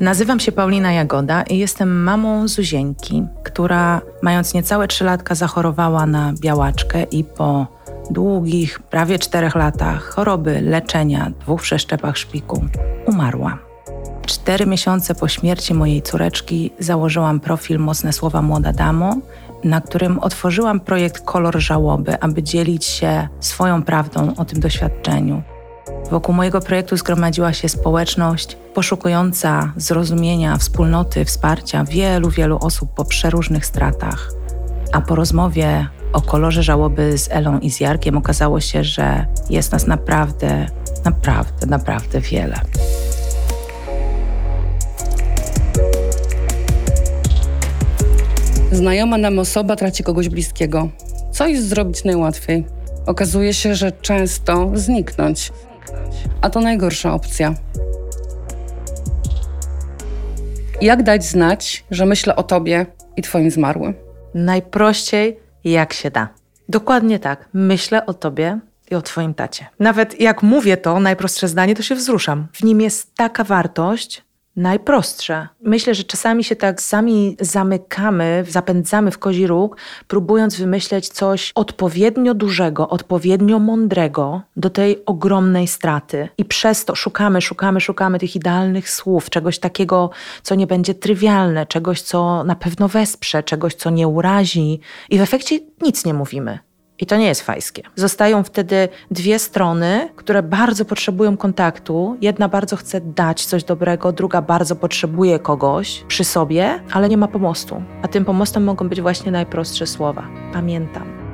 Nazywam się Paulina Jagoda i jestem mamą Zuzieńki, która mając niecałe trzy latka zachorowała na białaczkę i po długich, prawie czterech latach choroby, leczenia, dwóch przeszczepach szpiku umarła. Cztery miesiące po śmierci mojej córeczki założyłam profil Mocne Słowa Młoda Damo, na którym otworzyłam projekt Kolor Żałoby, aby dzielić się swoją prawdą o tym doświadczeniu. Wokół mojego projektu zgromadziła się społeczność poszukująca zrozumienia, wspólnoty, wsparcia wielu, wielu osób po przeróżnych stratach. A po rozmowie o kolorze żałoby z Elą i z Jarkiem okazało się, że jest nas naprawdę, naprawdę, naprawdę wiele. Znajoma nam osoba traci kogoś bliskiego. Co jest zrobić najłatwiej? Okazuje się, że często zniknąć. A to najgorsza opcja. Jak dać znać, że myślę o tobie i twoim zmarłym? Najprościej jak się da. Dokładnie tak. Myślę o tobie i o twoim tacie. Nawet jak mówię to, najprostsze zdanie, to się wzruszam. W nim jest taka wartość, najprostsze. Myślę, że czasami się tak sami zamykamy, zapędzamy w kozi róg, próbując wymyśleć coś odpowiednio dużego, odpowiednio mądrego do tej ogromnej straty. I przez to szukamy, szukamy, szukamy tych idealnych słów, czegoś takiego, co nie będzie trywialne, czegoś, co na pewno wesprze, czegoś, co nie urazi. I w efekcie nic nie mówimy. I to nie jest fajskie. Zostają wtedy dwie strony, które bardzo potrzebują kontaktu. Jedna bardzo chce dać coś dobrego, druga bardzo potrzebuje kogoś przy sobie, ale nie ma pomostu. A tym pomostem mogą być właśnie najprostsze słowa. Pamiętam.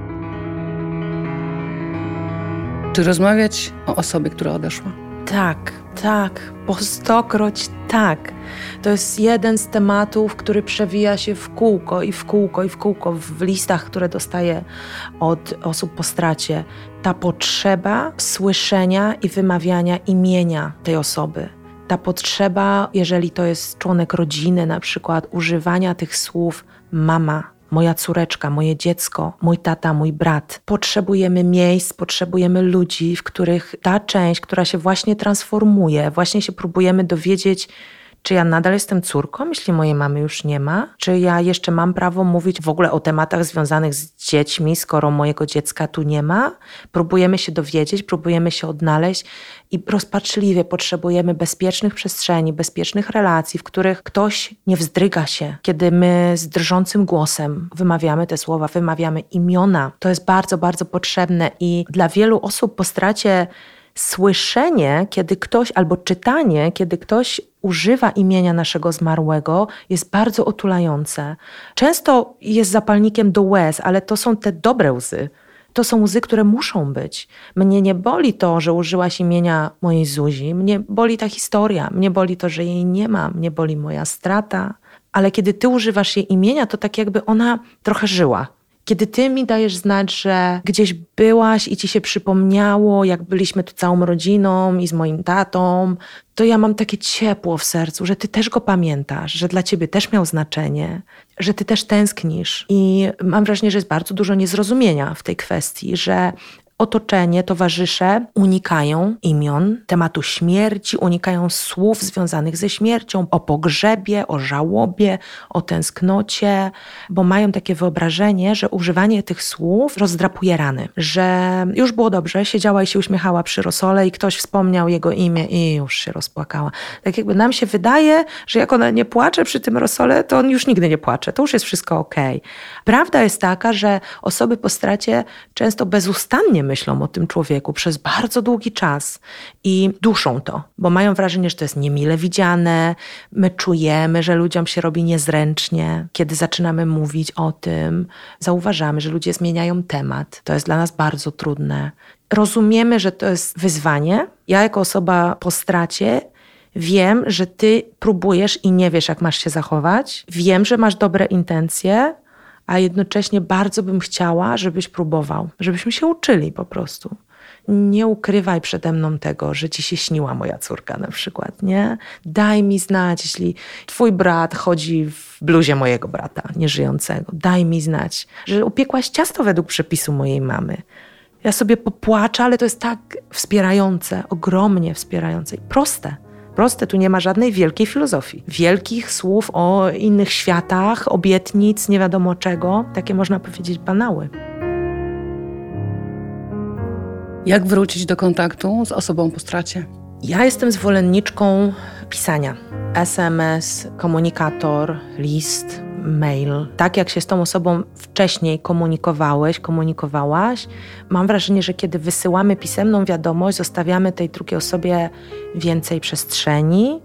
Czy rozmawiać o osobie, która odeszła? Tak, tak, po stokroć tak. To jest jeden z tematów, który przewija się w kółko i w kółko i w kółko w listach, które dostaję od osób po stracie. Ta potrzeba słyszenia i wymawiania imienia tej osoby. Ta potrzeba, jeżeli to jest członek rodziny, na przykład używania tych słów mama, moja córeczka, moje dziecko, mój tata, mój brat. Potrzebujemy miejsc, potrzebujemy ludzi, w których ta część, która się właśnie transformuje, właśnie się próbujemy dowiedzieć, czy ja nadal jestem córką, jeśli mojej mamy już nie ma? Czy ja jeszcze mam prawo mówić w ogóle o tematach związanych z dziećmi, skoro mojego dziecka tu nie ma? Próbujemy się dowiedzieć, próbujemy się odnaleźć i rozpaczliwie potrzebujemy bezpiecznych przestrzeni, bezpiecznych relacji, w których ktoś nie wzdryga się, kiedy my z drżącym głosem wymawiamy te słowa, wymawiamy imiona. To jest bardzo, bardzo potrzebne i dla wielu osób po stracie słyszenie, kiedy ktoś, albo czytanie, kiedy ktoś używa imienia naszego zmarłego, jest bardzo otulające. Często jest zapalnikiem do łez, ale to są te dobre łzy. To są łzy, które muszą być. Mnie nie boli to, że użyłaś imienia mojej Zuzi, mnie boli ta historia, mnie boli to, że jej nie ma, mnie boli moja strata. Ale kiedy ty używasz jej imienia, to tak jakby ona trochę żyła kiedy ty mi dajesz znać, że gdzieś byłaś i ci się przypomniało, jak byliśmy tu całą rodziną i z moim tatą, to ja mam takie ciepło w sercu, że ty też go pamiętasz, że dla ciebie też miał znaczenie, że ty też tęsknisz. I mam wrażenie, że jest bardzo dużo niezrozumienia w tej kwestii, że otoczenie, towarzysze unikają imion, tematu śmierci, unikają słów związanych ze śmiercią, o pogrzebie, o żałobie, o tęsknocie, bo mają takie wyobrażenie, że używanie tych słów rozdrapuje rany, że już było dobrze, siedziała i się uśmiechała przy rosole i ktoś wspomniał jego imię i już się rozpłakała. Tak jakby nam się wydaje, że jak ona nie płacze przy tym rosole, to on już nigdy nie płacze, to już jest wszystko ok. Prawda jest taka, że osoby po stracie często bezustannie myślą o tym człowieku przez bardzo długi czas i duszą to, bo mają wrażenie, że to jest niemile widziane. My czujemy, że ludziom się robi niezręcznie, kiedy zaczynamy mówić o tym. Zauważamy, że ludzie zmieniają temat. To jest dla nas bardzo trudne. Rozumiemy, że to jest wyzwanie. Ja, jako osoba po stracie, Wiem, że ty próbujesz i nie wiesz, jak masz się zachować. Wiem, że masz dobre intencje, a jednocześnie bardzo bym chciała, żebyś próbował, żebyśmy się uczyli po prostu. Nie ukrywaj przede mną tego, że ci się śniła moja córka na przykład, nie? Daj mi znać, jeśli twój brat chodzi w bluzie mojego brata nieżyjącego. Daj mi znać, że upiekłaś ciasto według przepisu mojej mamy. Ja sobie popłaczę, ale to jest tak wspierające, ogromnie wspierające i proste. Proste, tu nie ma żadnej wielkiej filozofii. Wielkich słów o innych światach, obietnic, nie wiadomo czego. Takie można powiedzieć banały. Jak wrócić do kontaktu z osobą po stracie? Ja jestem zwolenniczką pisania. SMS, komunikator, list, mail. Tak jak się z tą osobą wcześniej komunikowałeś, komunikowałaś, mam wrażenie, że kiedy wysyłamy pisemną wiadomość, zostawiamy tej drugiej osobie więcej przestrzeni,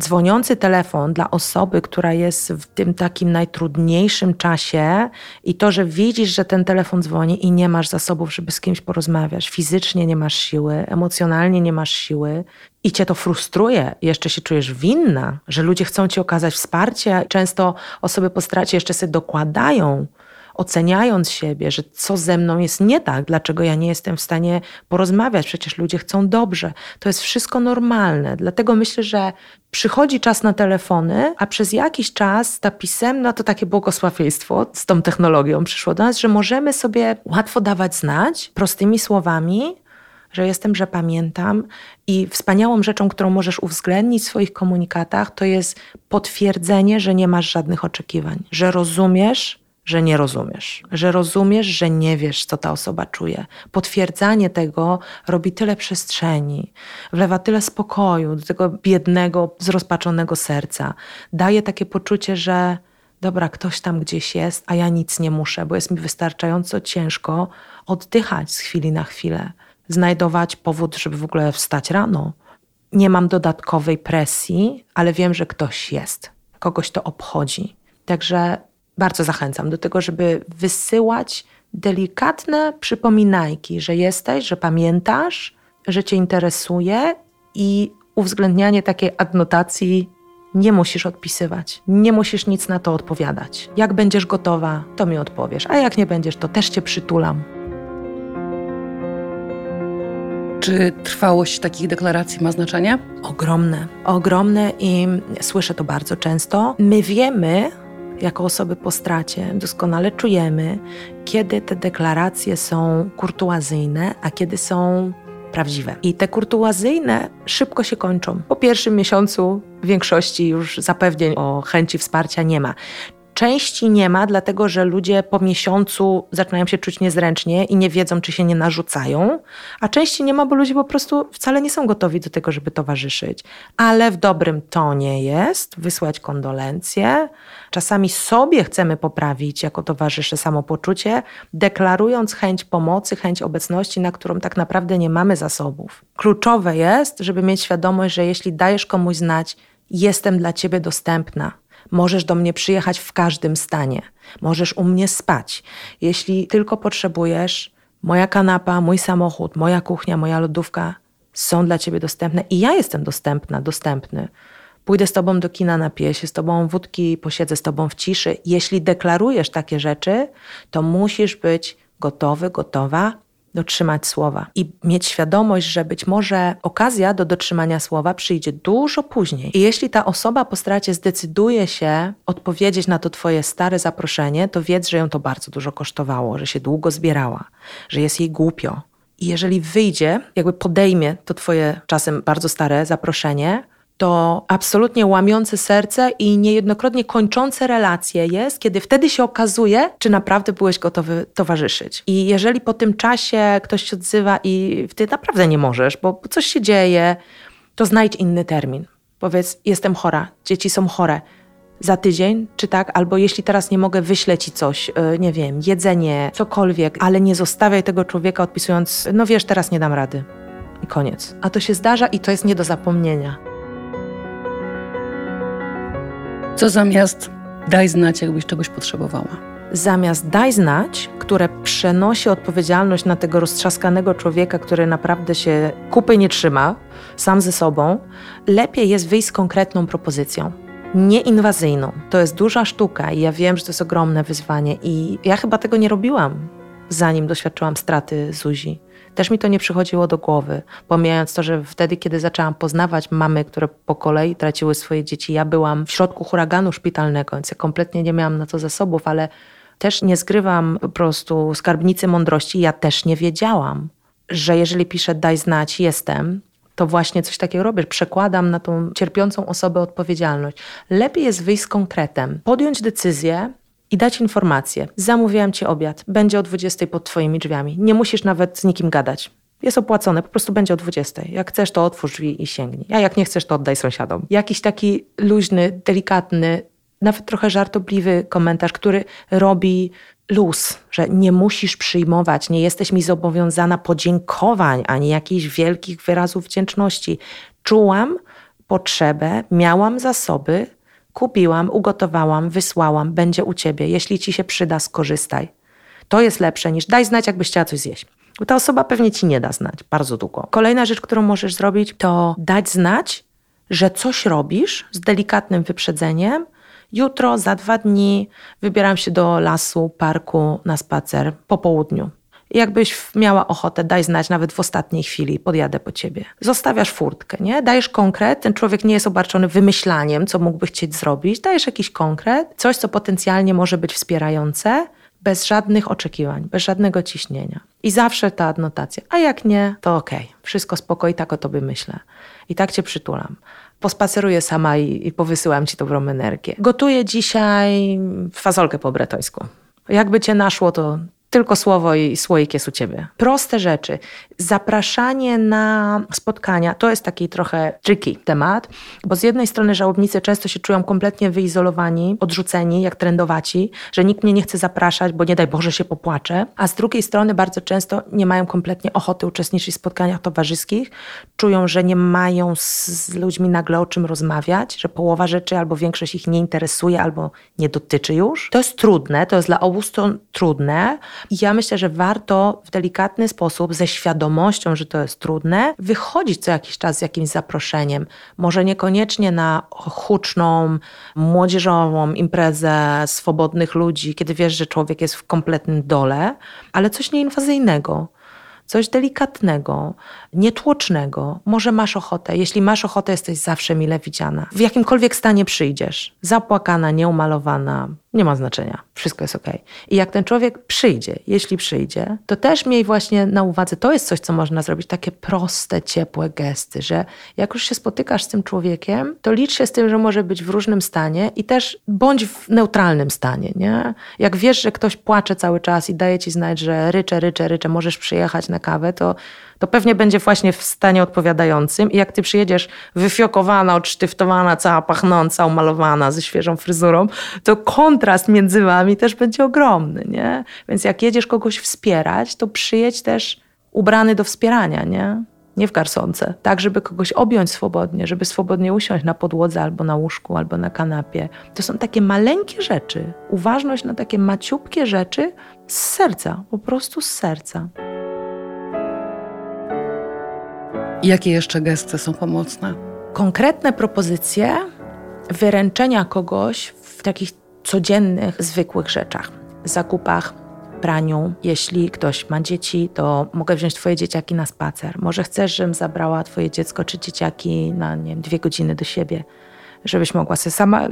dzwoniący telefon dla osoby, która jest w tym takim najtrudniejszym czasie i to, że widzisz, że ten telefon dzwoni i nie masz zasobów, żeby z kimś porozmawiać, fizycznie nie masz siły, emocjonalnie nie masz siły i cię to frustruje, jeszcze się czujesz winna, że ludzie chcą ci okazać wsparcie, często osoby po stracie jeszcze sobie dokładają oceniając siebie, że co ze mną jest nie tak, dlaczego ja nie jestem w stanie porozmawiać, przecież ludzie chcą dobrze. To jest wszystko normalne. Dlatego myślę, że przychodzi czas na telefony, a przez jakiś czas ta pisemna to takie błogosławieństwo z tą technologią przyszło do nas, że możemy sobie łatwo dawać znać prostymi słowami, że jestem, że pamiętam. I wspaniałą rzeczą, którą możesz uwzględnić w swoich komunikatach, to jest potwierdzenie, że nie masz żadnych oczekiwań, że rozumiesz, że nie rozumiesz, że rozumiesz, że nie wiesz, co ta osoba czuje. Potwierdzanie tego robi tyle przestrzeni, wlewa tyle spokoju do tego biednego, zrozpaczonego serca. Daje takie poczucie, że dobra, ktoś tam gdzieś jest, a ja nic nie muszę, bo jest mi wystarczająco ciężko oddychać z chwili na chwilę, znajdować powód, żeby w ogóle wstać rano. Nie mam dodatkowej presji, ale wiem, że ktoś jest, kogoś to obchodzi. Także bardzo zachęcam do tego, żeby wysyłać delikatne przypominajki, że jesteś, że pamiętasz, że cię interesuje i uwzględnianie takiej adnotacji nie musisz odpisywać, nie musisz nic na to odpowiadać. Jak będziesz gotowa, to mi odpowiesz, a jak nie będziesz, to też cię przytulam. Czy trwałość takich deklaracji ma znaczenie? Ogromne, ogromne i słyszę to bardzo często. My wiemy, jako osoby po stracie doskonale czujemy, kiedy te deklaracje są kurtuazyjne, a kiedy są prawdziwe. I te kurtuazyjne szybko się kończą. Po pierwszym miesiącu w większości już zapewnień o chęci wsparcia nie ma. Części nie ma, dlatego że ludzie po miesiącu zaczynają się czuć niezręcznie i nie wiedzą, czy się nie narzucają, a części nie ma, bo ludzie po prostu wcale nie są gotowi do tego, żeby towarzyszyć. Ale w dobrym tonie jest wysłać kondolencje. Czasami sobie chcemy poprawić jako towarzysze samopoczucie, deklarując chęć pomocy, chęć obecności, na którą tak naprawdę nie mamy zasobów. Kluczowe jest, żeby mieć świadomość, że jeśli dajesz komuś znać, jestem dla ciebie dostępna Możesz do mnie przyjechać w każdym stanie. Możesz u mnie spać. Jeśli tylko potrzebujesz, moja kanapa, mój samochód, moja kuchnia, moja lodówka są dla ciebie dostępne i ja jestem dostępna, dostępny. Pójdę z tobą do kina, napiję się z tobą wódki, posiedzę z tobą w ciszy. Jeśli deklarujesz takie rzeczy, to musisz być gotowy, gotowa dotrzymać słowa i mieć świadomość, że być może okazja do dotrzymania słowa przyjdzie dużo później. I jeśli ta osoba po stracie zdecyduje się odpowiedzieć na to Twoje stare zaproszenie, to wiedz, że ją to bardzo dużo kosztowało, że się długo zbierała, że jest jej głupio. I jeżeli wyjdzie, jakby podejmie to Twoje czasem bardzo stare zaproszenie, to absolutnie łamiące serce i niejednokrotnie kończące relacje jest, kiedy wtedy się okazuje, czy naprawdę byłeś gotowy towarzyszyć. I jeżeli po tym czasie ktoś się odzywa i ty naprawdę nie możesz, bo coś się dzieje, to znajdź inny termin. Powiedz, jestem chora, dzieci są chore. Za tydzień, czy tak? Albo jeśli teraz nie mogę, wyślę ci coś, yy, nie wiem, jedzenie, cokolwiek, ale nie zostawiaj tego człowieka odpisując, no wiesz, teraz nie dam rady. I koniec. A to się zdarza i to jest nie do zapomnienia. Co zamiast daj znać, jakbyś czegoś potrzebowała? Zamiast daj znać, które przenosi odpowiedzialność na tego roztrzaskanego człowieka, który naprawdę się kupy nie trzyma, sam ze sobą, lepiej jest wyjść z konkretną propozycją. Nieinwazyjną. To jest duża sztuka i ja wiem, że to jest ogromne wyzwanie i ja chyba tego nie robiłam, zanim doświadczyłam straty Zuzi. Też mi to nie przychodziło do głowy, pomijając to, że wtedy, kiedy zaczęłam poznawać mamy, które po kolei traciły swoje dzieci, ja byłam w środku huraganu szpitalnego, więc ja kompletnie nie miałam na to zasobów, ale Też nie zgrywam po prostu skarbnicy mądrości. Ja też nie wiedziałam, że jeżeli piszę daj znać, jestem, to właśnie coś takiego robię. Przekładam na tą cierpiącą osobę odpowiedzialność. Lepiej jest wyjść z konkretem, podjąć decyzję, i dać informację. Zamówiłam ci obiad, będzie o 20 pod twoimi drzwiami. Nie musisz nawet z nikim gadać. Jest opłacone, po prostu będzie o 20. Jak chcesz, to otwórz drzwi i sięgnij. A jak nie chcesz, to oddaj sąsiadom. Jakiś taki luźny, delikatny, nawet trochę żartobliwy komentarz, który robi luz, że nie musisz przyjmować, nie jesteś mi zobowiązana podziękowań ani jakichś wielkich wyrazów wdzięczności. Czułam potrzebę, miałam zasoby, kupiłam, ugotowałam, wysłałam, będzie u ciebie. Jeśli ci się przyda, skorzystaj. To jest lepsze niż daj znać, jakbyś chciała coś zjeść. Bo ta osoba pewnie ci nie da znać bardzo długo. Kolejna rzecz, którą możesz zrobić, to dać znać, że coś robisz z delikatnym wyprzedzeniem. Jutro, za dwa dni wybieram się do lasu, parku na spacer po południu. Jakbyś miała ochotę, daj znać nawet w ostatniej chwili, podjadę po ciebie. Zostawiasz furtkę, nie? Dajesz konkret, ten człowiek nie jest obarczony wymyślaniem, co mógłby chcieć zrobić. Dajesz jakiś konkret, coś, co potencjalnie może być wspierające, bez żadnych oczekiwań, bez żadnego ciśnienia. I zawsze ta adnotacja. A jak nie, to okej, okay. wszystko spoko i tak o tobie myślę. I tak cię przytulam. Pospaceruję sama i, i powysyłam ci dobrą energię. Gotuję dzisiaj fazolkę po bretońsku. Jakby cię naszło, to tylko słowo i słoik jest u ciebie. Proste rzeczy. Zapraszanie na spotkania to jest taki trochę tricky temat, bo z jednej strony żałobnicy często się czują kompletnie wyizolowani, odrzuceni, jak trendowaci, że nikt mnie nie chce zapraszać, bo nie daj Boże się popłaczę, a z drugiej strony bardzo często nie mają kompletnie ochoty uczestniczyć w spotkaniach towarzyskich, czują, że nie mają z ludźmi nagle o czym rozmawiać, że połowa rzeczy albo większość ich nie interesuje, albo nie dotyczy już. To jest trudne, to jest dla obu stron trudne, i ja myślę, że warto w delikatny sposób, ze świadomością, że to jest trudne, wychodzić co jakiś czas z jakimś zaproszeniem. Może niekoniecznie na huczną, młodzieżową imprezę swobodnych ludzi, kiedy wiesz, że człowiek jest w kompletnym dole, ale coś nieinwazyjnego coś delikatnego, nietłocznego. Może masz ochotę. Jeśli masz ochotę, jesteś zawsze mile widziana. W jakimkolwiek stanie przyjdziesz. Zapłakana, nieumalowana, nie ma znaczenia. Wszystko jest ok. I jak ten człowiek przyjdzie, jeśli przyjdzie, to też miej właśnie na uwadze, to jest coś, co można zrobić, takie proste, ciepłe gesty, że jak już się spotykasz z tym człowiekiem, to licz się z tym, że może być w różnym stanie i też bądź w neutralnym stanie, nie? Jak wiesz, że ktoś płacze cały czas i daje ci znać, że rycze, rycze, rycze, możesz przyjechać na kawę, to to pewnie będzie właśnie w stanie odpowiadającym. I jak ty przyjedziesz wyfiokowana, odsztyftowana, cała pachnąca, umalowana, ze świeżą fryzurą, to kontrast między wami też będzie ogromny, nie? Więc jak jedziesz kogoś wspierać, to przyjedź też ubrany do wspierania, nie? Nie w garsonce. Tak, żeby kogoś objąć swobodnie, żeby swobodnie usiąść na podłodze albo na łóżku, albo na kanapie. To są takie maleńkie rzeczy. Uważność na takie maciupkie rzeczy z serca, po prostu z serca. Jakie jeszcze gesty są pomocne? Konkretne propozycje wyręczenia kogoś w takich codziennych, zwykłych rzeczach. Zakupach, praniu. Jeśli ktoś ma dzieci, to mogę wziąć twoje dzieciaki na spacer. Może chcesz, żebym zabrała twoje dziecko czy dzieciaki na nie wiem, dwie godziny do siebie, żebyś mogła sobie sama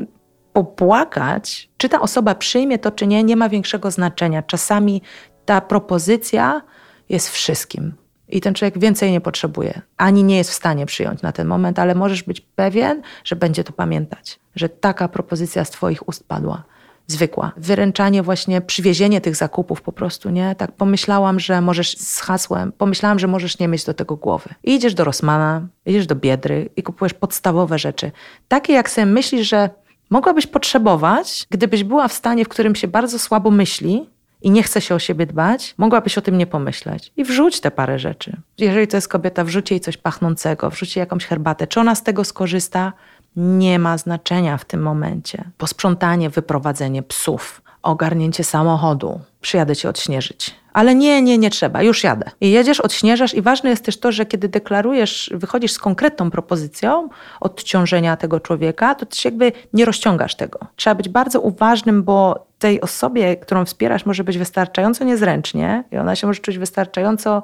popłakać. Czy ta osoba przyjmie to, czy nie, nie ma większego znaczenia. Czasami ta propozycja jest wszystkim i ten człowiek więcej nie potrzebuje, ani nie jest w stanie przyjąć na ten moment, ale możesz być pewien, że będzie to pamiętać, że taka propozycja z Twoich ust padła. Zwykła. Wyręczanie, właśnie przywiezienie tych zakupów po prostu, nie? Tak pomyślałam, że możesz z hasłem, pomyślałam, że możesz nie mieć do tego głowy. I idziesz do Rosmana, idziesz do Biedry i kupujesz podstawowe rzeczy. Takie, jak sobie myślisz, że mogłabyś potrzebować, gdybyś była w stanie, w którym się bardzo słabo myśli, i nie chce się o siebie dbać, mogłabyś o tym nie pomyśleć. I wrzuć te parę rzeczy. Jeżeli to jest kobieta, wrzuć jej coś pachnącego, wrzuć jej jakąś herbatę. Czy ona z tego skorzysta? Nie ma znaczenia w tym momencie. Posprzątanie, wyprowadzenie psów, ogarnięcie samochodu. Przyjadę cię odśnieżyć. Ale nie, nie, nie trzeba, już jadę. I jedziesz, odśnieżasz i ważne jest też to, że kiedy deklarujesz, wychodzisz z konkretną propozycją odciążenia tego człowieka, to ty się jakby nie rozciągasz tego. Trzeba być bardzo uważnym, bo tej osobie, którą wspierasz, może być wystarczająco niezręcznie i ona się może czuć wystarczająco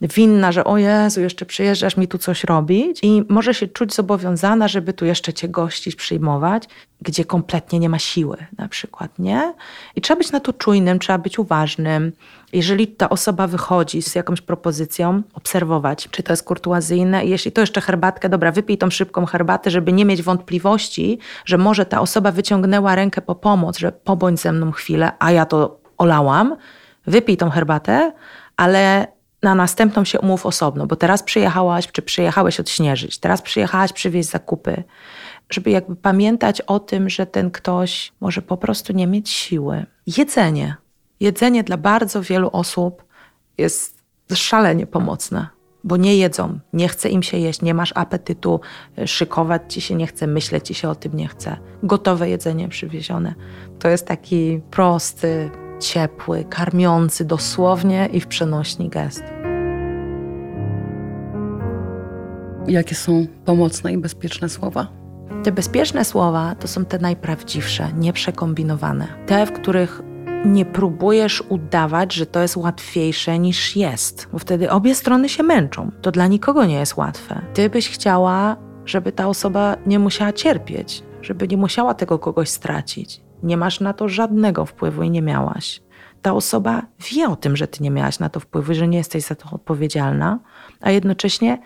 winna, że o Jezu, jeszcze przyjeżdżasz mi tu coś robić i może się czuć zobowiązana, żeby tu jeszcze cię gościć, przyjmować, gdzie kompletnie nie ma siły na przykład, nie? I trzeba być na to czujnym, trzeba być uważnym. Jeżeli ta osoba wychodzi z jakąś propozycją, obserwować, czy to jest kurtuazyjne jeśli to jeszcze herbatkę, dobra, wypij tą szybką herbatę, żeby nie mieć wątpliwości, że może ta osoba wyciągnęła rękę po pomoc, że pobądź ze mną chwilę, a ja to olałam, wypij tą herbatę, ale na następną się umów osobno, bo teraz przyjechałaś, czy przyjechałeś odśnieżyć, teraz przyjechałaś przywieźć zakupy, żeby jakby pamiętać o tym, że ten ktoś może po prostu nie mieć siły. Jedzenie. Jedzenie dla bardzo wielu osób jest szalenie pomocne, bo nie jedzą, nie chce im się jeść, nie masz apetytu, szykować ci się nie chce, myśleć ci się o tym nie chce. Gotowe jedzenie przywiezione. To jest taki prosty, ciepły, karmiący dosłownie i w przenośni gest. Jakie są pomocne i bezpieczne słowa? Te bezpieczne słowa to są te najprawdziwsze, nieprzekombinowane. Te, w których nie próbujesz udawać, że to jest łatwiejsze niż jest, bo wtedy obie strony się męczą. To dla nikogo nie jest łatwe. Ty byś chciała, żeby ta osoba nie musiała cierpieć, żeby nie musiała tego kogoś stracić. Nie masz na to żadnego wpływu i nie miałaś. Ta osoba wie o tym, że ty nie miałaś na to wpływu, że nie jesteś za to odpowiedzialna, a jednocześnie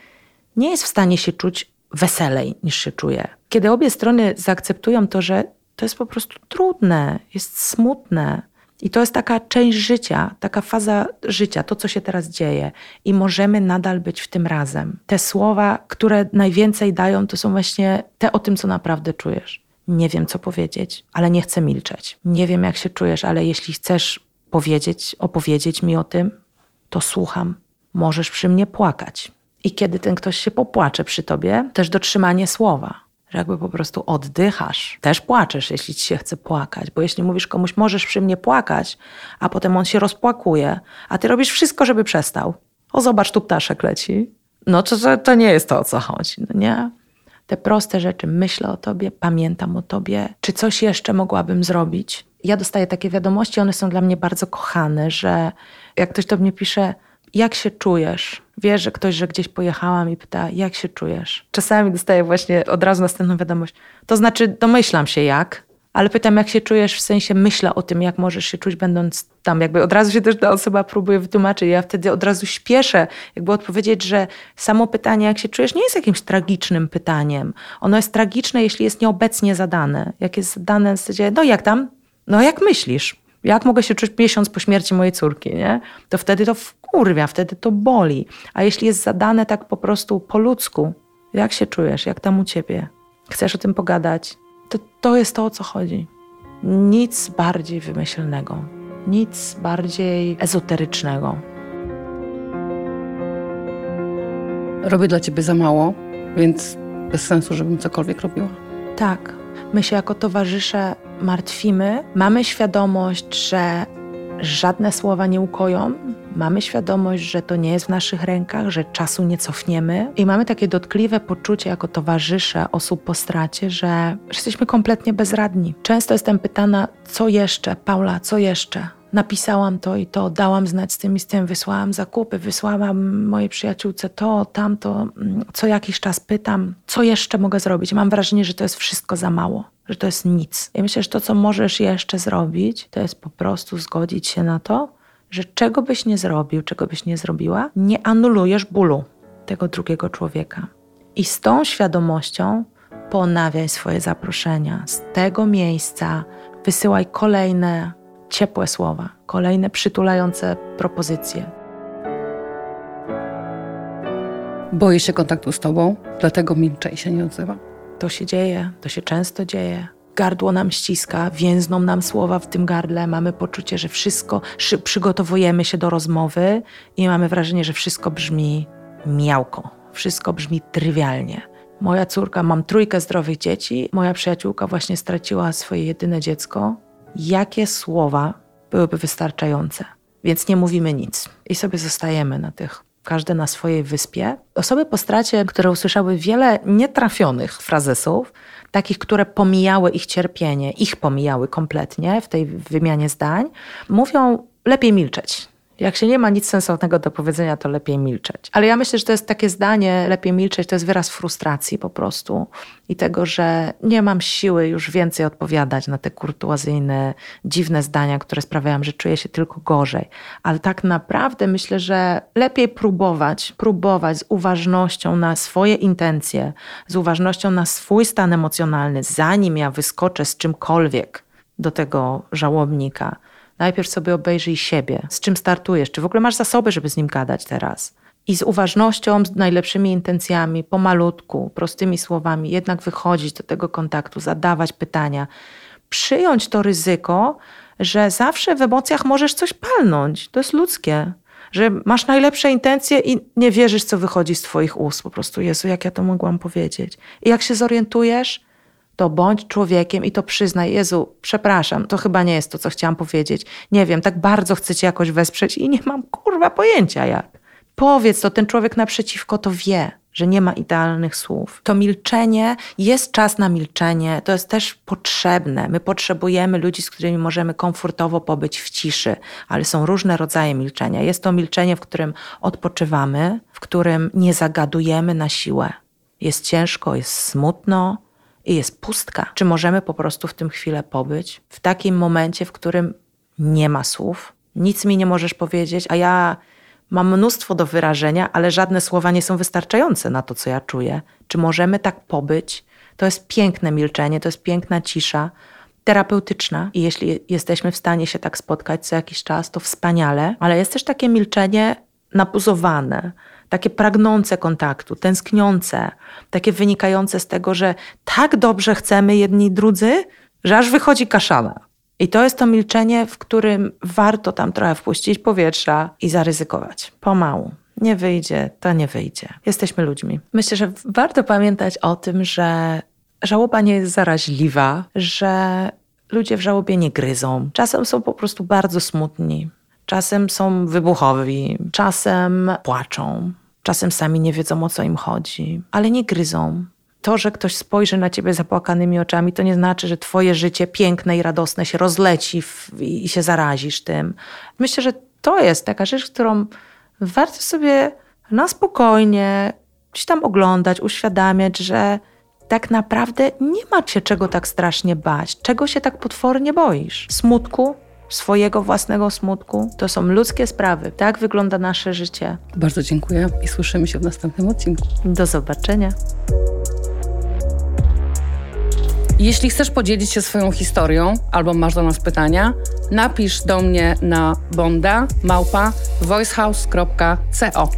nie jest w stanie się czuć weselej niż się czuje. Kiedy obie strony zaakceptują to, że to jest po prostu trudne, jest smutne, i to jest taka część życia, taka faza życia, to co się teraz dzieje, i możemy nadal być w tym razem. Te słowa, które najwięcej dają, to są właśnie te o tym, co naprawdę czujesz. Nie wiem, co powiedzieć, ale nie chcę milczeć. Nie wiem, jak się czujesz, ale jeśli chcesz powiedzieć, opowiedzieć mi o tym, to słucham. Możesz przy mnie płakać. I kiedy ten ktoś się popłacze przy tobie, też dotrzymanie słowa, że jakby po prostu oddychasz. Też płaczesz, jeśli ci się chce płakać, bo jeśli mówisz komuś, możesz przy mnie płakać, a potem on się rozpłakuje, a ty robisz wszystko, żeby przestał. O, zobacz, tu ptaszek leci. No to, to nie jest to, o co chodzi, no nie? Te proste rzeczy. Myślę o tobie, pamiętam o tobie. Czy coś jeszcze mogłabym zrobić? Ja dostaję takie wiadomości, one są dla mnie bardzo kochane, że jak ktoś do mnie pisze, jak się czujesz? Wiesz, że ktoś, że gdzieś pojechałam i pyta, jak się czujesz? Czasami dostaję właśnie od razu następną wiadomość. To znaczy, domyślam się jak, ale pytam, jak się czujesz, w sensie myślę o tym, jak możesz się czuć, będąc tam. Jakby od razu się też ta osoba próbuje wytłumaczyć. Ja wtedy od razu śpieszę, jakby odpowiedzieć, że samo pytanie, jak się czujesz, nie jest jakimś tragicznym pytaniem. Ono jest tragiczne, jeśli jest nieobecnie zadane. Jak jest zadane w zasadzie, no jak tam? No jak myślisz? Jak mogę się czuć miesiąc po śmierci mojej córki, nie? To wtedy to wkurwia, wtedy to boli. A jeśli jest zadane tak po prostu po ludzku, jak się czujesz, jak tam u ciebie? Chcesz o tym pogadać? To, to jest to, o co chodzi. Nic bardziej wymyślnego, nic bardziej ezoterycznego. Robię dla ciebie za mało, więc bez sensu, żebym cokolwiek robiła. Tak, my się jako towarzysze martwimy. Mamy świadomość, że żadne słowa nie ukoją. Mamy świadomość, że to nie jest w naszych rękach, że czasu nie cofniemy i mamy takie dotkliwe poczucie jako towarzysze osób po stracie, że jesteśmy kompletnie bezradni. Często jestem pytana, co jeszcze, Paula, co jeszcze? Napisałam to i to, dałam znać z tym i z tym, wysłałam zakupy, wysłałam mojej przyjaciółce to, tamto. Co jakiś czas pytam, co jeszcze mogę zrobić. Mam wrażenie, że to jest wszystko za mało że to jest nic. Ja myślę, że to, co możesz jeszcze zrobić, to jest po prostu zgodzić się na to, że czego byś nie zrobił, czego byś nie zrobiła, nie anulujesz bólu tego drugiego człowieka. I z tą świadomością ponawiaj swoje zaproszenia. Z tego miejsca wysyłaj kolejne ciepłe słowa, kolejne przytulające propozycje. Boję się kontaktu z tobą, dlatego milczę i się nie odzywam. To się dzieje, to się często dzieje. Gardło nam ściska, więzną nam słowa w tym gardle, mamy poczucie, że wszystko, przygotowujemy się do rozmowy i mamy wrażenie, że wszystko brzmi miałko, wszystko brzmi trywialnie. Moja córka, mam trójkę zdrowych dzieci, moja przyjaciółka właśnie straciła swoje jedyne dziecko. Jakie słowa byłyby wystarczające? Więc nie mówimy nic i sobie zostajemy na tych każde na swojej wyspie. Osoby po stracie, które usłyszały wiele nietrafionych frazesów, takich, które pomijały ich cierpienie, ich pomijały kompletnie w tej wymianie zdań, mówią lepiej milczeć. Jak się nie ma nic sensownego do powiedzenia, to lepiej milczeć. Ale ja myślę, że to jest takie zdanie, lepiej milczeć, to jest wyraz frustracji po prostu i tego, że nie mam siły już więcej odpowiadać na te kurtuazyjne, dziwne zdania, które sprawiają, że czuję się tylko gorzej. Ale tak naprawdę myślę, że lepiej próbować, próbować z uważnością na swoje intencje, z uważnością na swój stan emocjonalny, zanim ja wyskoczę z czymkolwiek do tego żałobnika Najpierw sobie obejrzyj siebie, z czym startujesz, czy w ogóle masz zasoby, żeby z nim gadać teraz. I z uważnością, z najlepszymi intencjami, pomalutku, prostymi słowami, jednak wychodzić do tego kontaktu, zadawać pytania, przyjąć to ryzyko, że zawsze w emocjach możesz coś palnąć. To jest ludzkie. Że masz najlepsze intencje i nie wierzysz, co wychodzi z Twoich ust. Po prostu, Jezu, jak ja to mogłam powiedzieć. I jak się zorientujesz, to bądź człowiekiem i to przyznaj, Jezu, przepraszam, to chyba nie jest to, co chciałam powiedzieć. Nie wiem, tak bardzo chcę cię jakoś wesprzeć i nie mam kurwa pojęcia jak. Powiedz to, ten człowiek naprzeciwko to wie, że nie ma idealnych słów. To milczenie, jest czas na milczenie, to jest też potrzebne. My potrzebujemy ludzi, z którymi możemy komfortowo pobyć w ciszy, ale są różne rodzaje milczenia. Jest to milczenie, w którym odpoczywamy, w którym nie zagadujemy na siłę. Jest ciężko, jest smutno, i jest pustka. Czy możemy po prostu w tym chwilę pobyć? W takim momencie, w którym nie ma słów, nic mi nie możesz powiedzieć, a ja mam mnóstwo do wyrażenia, ale żadne słowa nie są wystarczające na to, co ja czuję. Czy możemy tak pobyć? To jest piękne milczenie, to jest piękna cisza, terapeutyczna i jeśli jesteśmy w stanie się tak spotkać co jakiś czas, to wspaniale, ale jest też takie milczenie napuzowane, takie pragnące kontaktu, tęskniące, takie wynikające z tego, że tak dobrze chcemy jedni drudzy, że aż wychodzi kaszana. I to jest to milczenie, w którym warto tam trochę wpuścić powietrza i zaryzykować. Pomału. Nie wyjdzie, to nie wyjdzie. Jesteśmy ludźmi. Myślę, że warto pamiętać o tym, że żałoba nie jest zaraźliwa, że ludzie w żałobie nie gryzą. Czasem są po prostu bardzo smutni. Czasem są wybuchowi, czasem płaczą, Czasem sami nie wiedzą, o co im chodzi, ale nie gryzą. To, że ktoś spojrzy na ciebie zapłakanymi oczami, to nie znaczy, że twoje życie piękne i radosne się rozleci w, i się zarazisz tym. Myślę, że to jest taka rzecz, którą warto sobie na spokojnie gdzieś tam oglądać, uświadamiać, że tak naprawdę nie ma cię czego tak strasznie bać, czego się tak potwornie boisz. Smutku, swojego własnego smutku. To są ludzkie sprawy. Tak wygląda nasze życie. Bardzo dziękuję i słyszymy się w następnym odcinku. Do zobaczenia. Jeśli chcesz podzielić się swoją historią albo masz do nas pytania, napisz do mnie na bonda małpa voicehouse.co.